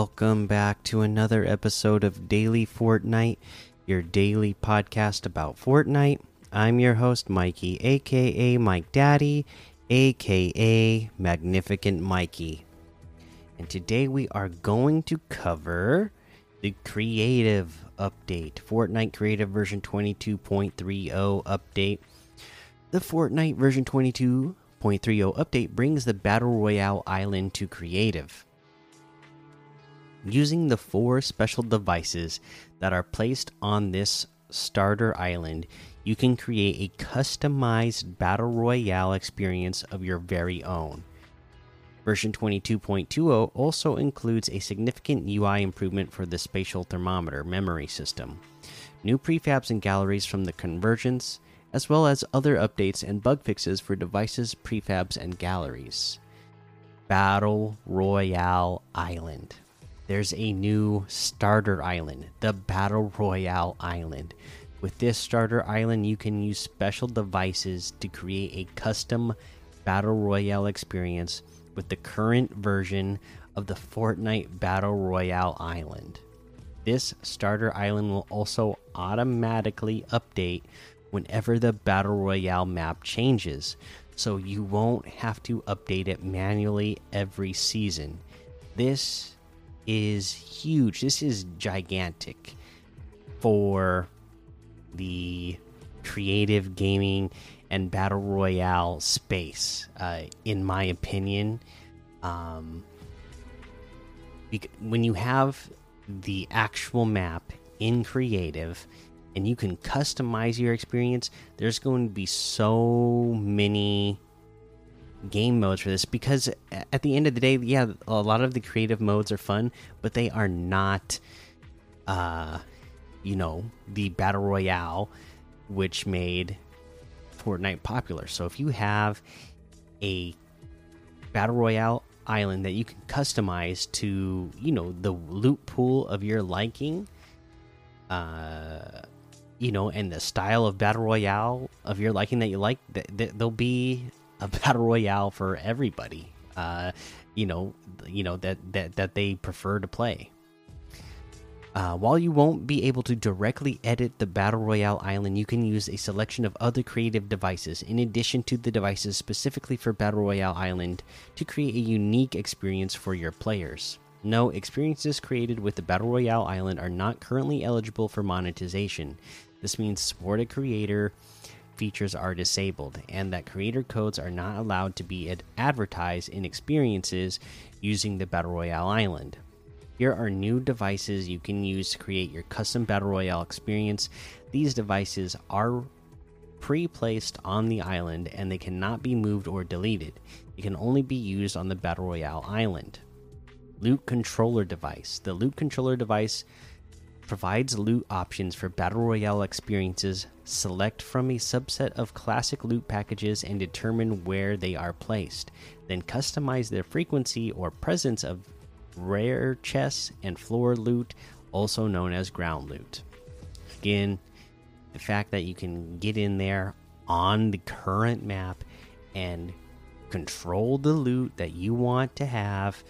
Welcome back to another episode of Daily Fortnite, your daily podcast about Fortnite. I'm your host, Mikey, aka Mike Daddy, aka Magnificent Mikey. And today we are going to cover the creative update, Fortnite Creative version 22.30 update. The Fortnite version 22.30 update brings the Battle Royale island to creative. Using the four special devices that are placed on this starter island, you can create a customized Battle Royale experience of your very own. Version 22.20 also includes a significant UI improvement for the spatial thermometer memory system, new prefabs and galleries from the Convergence, as well as other updates and bug fixes for devices, prefabs, and galleries. Battle Royale Island there's a new starter island, the Battle Royale Island. With this starter island, you can use special devices to create a custom Battle Royale experience with the current version of the Fortnite Battle Royale Island. This starter island will also automatically update whenever the Battle Royale map changes, so you won't have to update it manually every season. This is huge. This is gigantic for the creative gaming and battle royale space, uh, in my opinion. Um, when you have the actual map in creative and you can customize your experience, there's going to be so many game modes for this because at the end of the day, yeah, a lot of the creative modes are fun, but they are not, uh, you know, the battle royale, which made Fortnite popular. So if you have a battle royale island that you can customize to, you know, the loot pool of your liking, uh, you know, and the style of battle royale of your liking that you like, th th there'll be a battle royale for everybody. Uh, you know, you know that that that they prefer to play. Uh, while you won't be able to directly edit the Battle Royale island, you can use a selection of other creative devices in addition to the devices specifically for Battle Royale Island to create a unique experience for your players. No, experiences created with the Battle Royale Island are not currently eligible for monetization. This means support a creator features are disabled, and that creator codes are not allowed to be ad advertised in experiences using the Battle Royale Island. Here are new devices you can use to create your custom Battle Royale experience. These devices are pre placed on the island and they cannot be moved or deleted. It can only be used on the Battle Royale Island. Loot Controller Device. The Loot Controller Device provides loot options for Battle Royale experiences. Select from a subset of classic loot packages and determine where they are placed. Then customize the frequency or presence of rare chests and floor loot, also known as ground loot. Again, the fact that you can get in there on the current map and control the loot that you want to have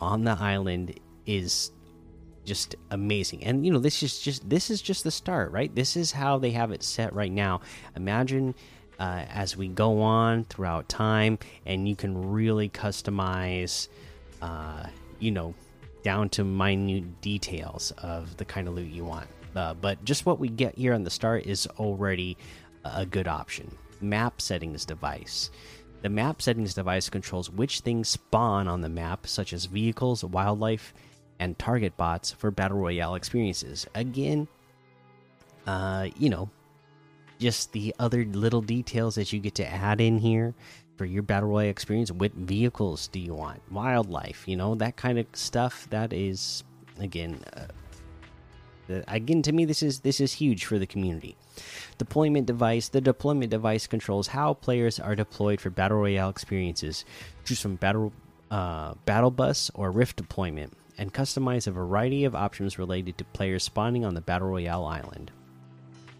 on the island is just amazing. And you know, this is just this is just the start, right? This is how they have it set right now. Imagine uh, as we go on throughout time, and you can really customize, uh, you know, down to minute details of the kind of loot you want. Uh, but just what we get here on the start is already a good option. Map settings device. The map settings device controls which things spawn on the map, such as vehicles, wildlife, and target bots for battle royale experiences. Again, uh, you know, just the other little details that you get to add in here for your battle royale experience. What vehicles do you want? Wildlife, you know, that kind of stuff. That is again, uh, the, again to me, this is this is huge for the community. Deployment device. The deployment device controls how players are deployed for battle royale experiences. Choose from battle uh, battle bus or rift deployment, and customize a variety of options related to players spawning on the battle royale island.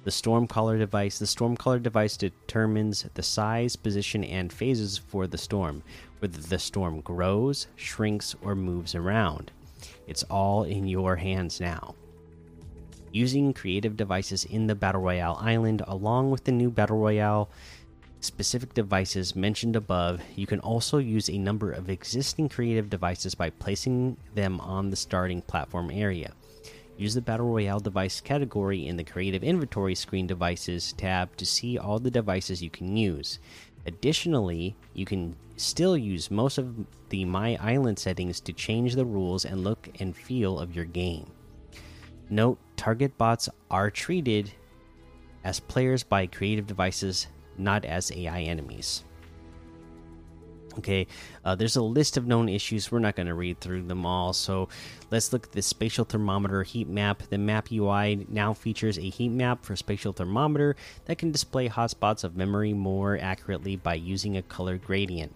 The storm controller device. The storm controller device determines the size, position, and phases for the storm, whether the storm grows, shrinks, or moves around. It's all in your hands now. Using creative devices in the Battle Royale island, along with the new Battle Royale specific devices mentioned above, you can also use a number of existing creative devices by placing them on the starting platform area. Use the Battle Royale device category in the Creative Inventory Screen Devices tab to see all the devices you can use. Additionally, you can still use most of the My Island settings to change the rules and look and feel of your game. Note target bots are treated as players by creative devices, not as AI enemies. Okay, uh, there's a list of known issues. We're not going to read through them all. So let's look at the spatial thermometer heat map. The map UI now features a heat map for spatial thermometer that can display hotspots of memory more accurately by using a color gradient,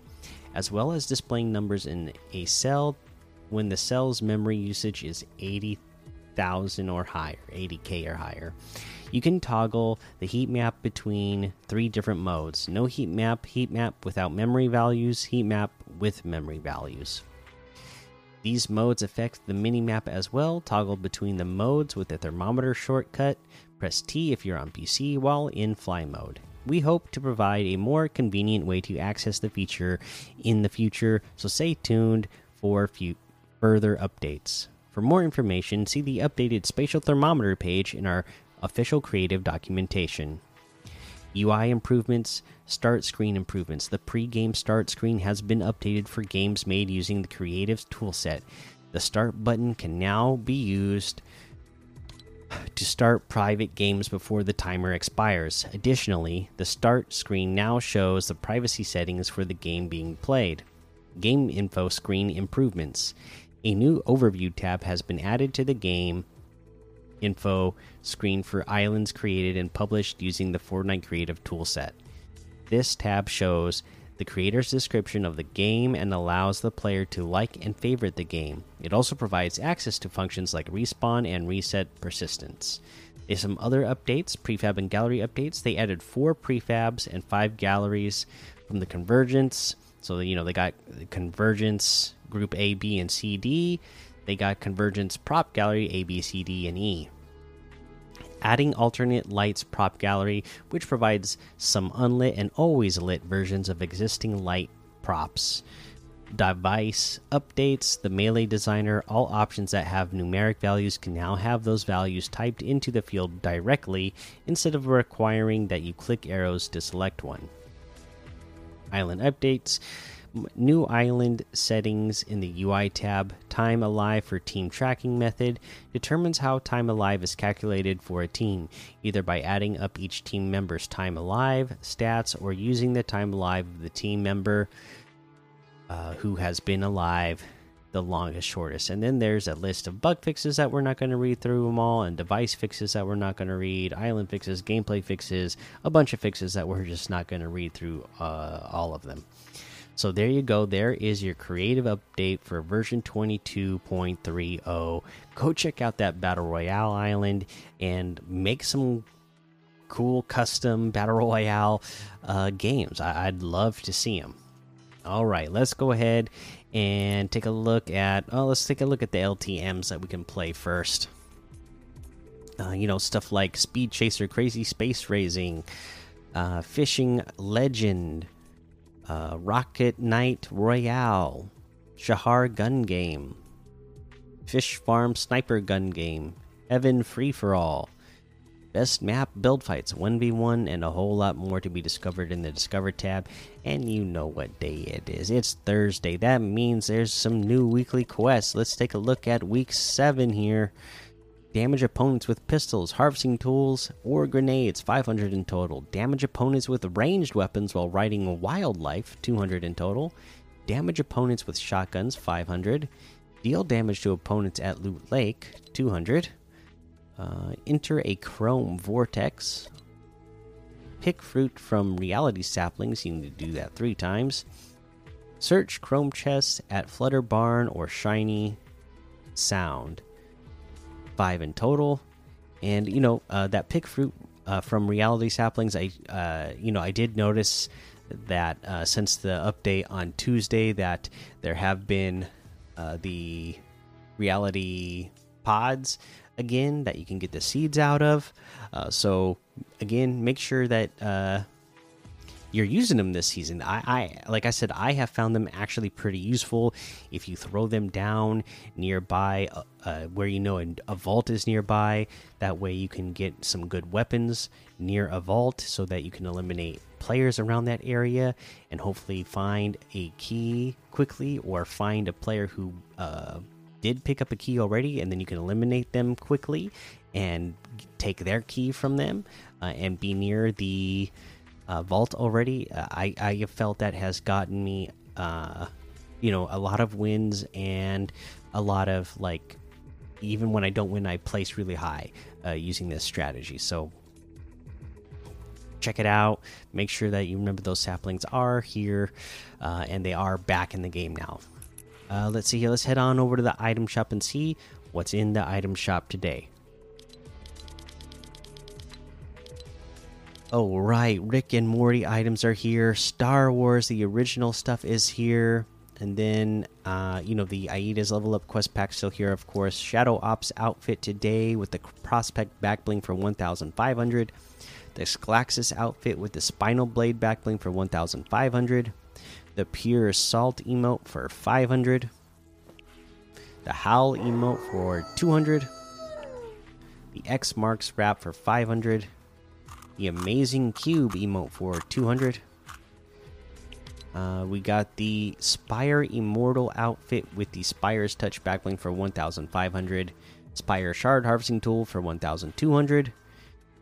as well as displaying numbers in a cell when the cell's memory usage is 80,000 or higher, 80k or higher. You can toggle the heat map between three different modes no heat map, heat map without memory values, heat map with memory values. These modes affect the mini map as well. Toggle between the modes with the thermometer shortcut. Press T if you're on PC while in fly mode. We hope to provide a more convenient way to access the feature in the future, so stay tuned for further updates. For more information, see the updated spatial thermometer page in our official creative documentation. UI improvements, start screen improvements. The pre game start screen has been updated for games made using the Creatives toolset. The start button can now be used to start private games before the timer expires. Additionally, the start screen now shows the privacy settings for the game being played. Game info screen improvements. A new overview tab has been added to the game info screen for islands created and published using the Fortnite Creative Toolset. This tab shows the creator's description of the game and allows the player to like and favorite the game. It also provides access to functions like respawn and reset persistence. There's some other updates, prefab and gallery updates. They added four prefabs and five galleries from the Convergence. So, you know, they got Convergence Group A, B, and C, D. They got Convergence Prop Gallery A, B, C, D, and E adding alternate lights prop gallery, which provides some unlit and always lit versions of existing light props. Device updates, the melee designer, all options that have numeric values can now have those values typed into the field directly instead of requiring that you click arrows to select one. Island updates, new island settings in the UI tab. Time alive for team tracking method determines how time alive is calculated for a team, either by adding up each team member's time alive stats or using the time alive of the team member uh, who has been alive the longest shortest and then there's a list of bug fixes that we're not going to read through them all and device fixes that we're not going to read island fixes gameplay fixes a bunch of fixes that we're just not going to read through uh, all of them so there you go. There is your creative update for version 22.30. Go check out that Battle Royale island and make some cool custom Battle Royale uh, games. I would love to see them. All right, let's go ahead and take a look at. Oh, let's take a look at the LTMs that we can play first. Uh, you know, stuff like Speed Chaser, Crazy Space Racing, uh, Fishing Legend, uh, Rocket Knight Royale, Shahar Gun Game, Fish Farm Sniper Gun Game, Heaven Free for All, best map build fights, 1v1, and a whole lot more to be discovered in the Discover tab. And you know what day it is. It's Thursday. That means there's some new weekly quests. Let's take a look at week 7 here. Damage opponents with pistols, harvesting tools, or grenades, 500 in total. Damage opponents with ranged weapons while riding wildlife, 200 in total. Damage opponents with shotguns, 500. Deal damage to opponents at Loot Lake, 200. Uh, enter a chrome vortex. Pick fruit from reality saplings. You need to do that three times. Search chrome chests at Flutter Barn or Shiny Sound. Five in total. And you know uh, that pick fruit uh, from reality saplings. I uh, you know I did notice that uh, since the update on Tuesday that there have been uh, the reality pods again that you can get the seeds out of. Uh, so again, make sure that uh, you're using them this season. I, I, like I said, I have found them actually pretty useful. If you throw them down nearby, uh, uh where you know a, vault is nearby, that way you can get some good weapons near a vault, so that you can eliminate players around that area and hopefully find a key quickly or find a player who uh, did pick up a key already, and then you can eliminate them quickly and take their key from them uh, and be near the uh, vault already. Uh, I I have felt that has gotten me, uh, you know, a lot of wins and a lot of like, even when I don't win, I place really high uh, using this strategy. So check it out. Make sure that you remember those saplings are here uh, and they are back in the game now. Uh, let's see here. Let's head on over to the item shop and see what's in the item shop today. Oh, right. Rick and Morty items are here. Star Wars, the original stuff is here. And then, uh, you know, the Aida's level up quest pack still here, of course. Shadow Ops outfit today with the Prospect back bling for 1,500. The Sclaxus outfit with the Spinal Blade back bling for 1,500 the pure salt emote for 500 the howl emote for 200 the x marks wrap for 500 the amazing cube emote for 200 uh, we got the spire immortal outfit with the spire's touch backbling for 1500 spire shard harvesting tool for 1200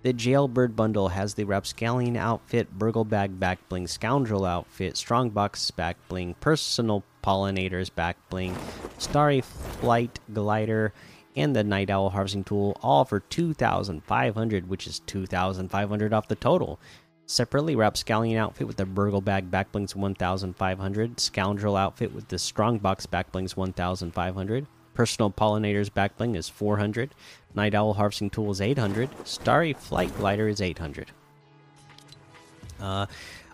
the Jailbird bundle has the Rapscallion outfit, Burgle Bag back bling, Scoundrel outfit, Strongbox back bling, Personal Pollinators back bling, Starry Flight glider, and the Night Owl harvesting tool, all for 2,500, which is 2,500 off the total. Separately, Rapscallion outfit with the Burgle Bag back blings 1,500, Scoundrel outfit with the Strongbox back blings 1,500. Personal Pollinators backbling is 400. Night Owl Harvesting Tool is 800. Starry Flight Glider is 800. Uh,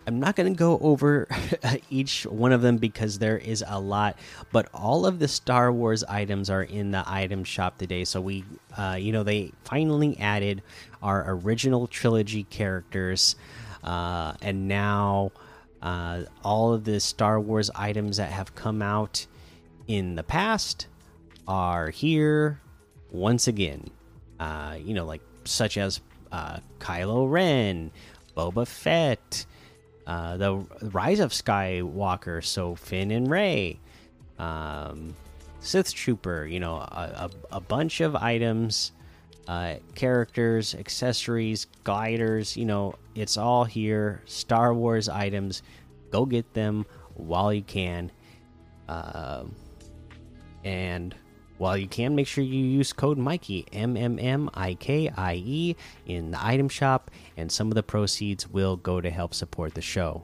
I'm not going to go over each one of them because there is a lot, but all of the Star Wars items are in the item shop today. So we, uh, you know, they finally added our original trilogy characters, uh, and now uh, all of the Star Wars items that have come out in the past are here once again. Uh, you know, like such as uh, Kylo Ren, Boba Fett, uh, the Rise of Skywalker, so Finn and Rey, um, Sith Trooper. You know, a, a, a bunch of items, uh, characters, accessories, gliders. You know, it's all here. Star Wars items. Go get them while you can. Uh, and while you can, make sure you use code Mikey M M M I K I E in the item shop, and some of the proceeds will go to help support the show.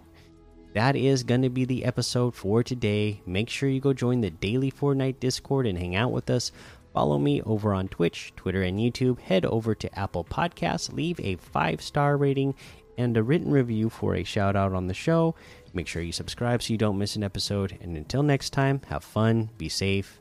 That is going to be the episode for today. Make sure you go join the daily Fortnite Discord and hang out with us. Follow me over on Twitch, Twitter, and YouTube. Head over to Apple Podcasts, leave a five star rating and a written review for a shout out on the show. Make sure you subscribe so you don't miss an episode. And until next time, have fun, be safe,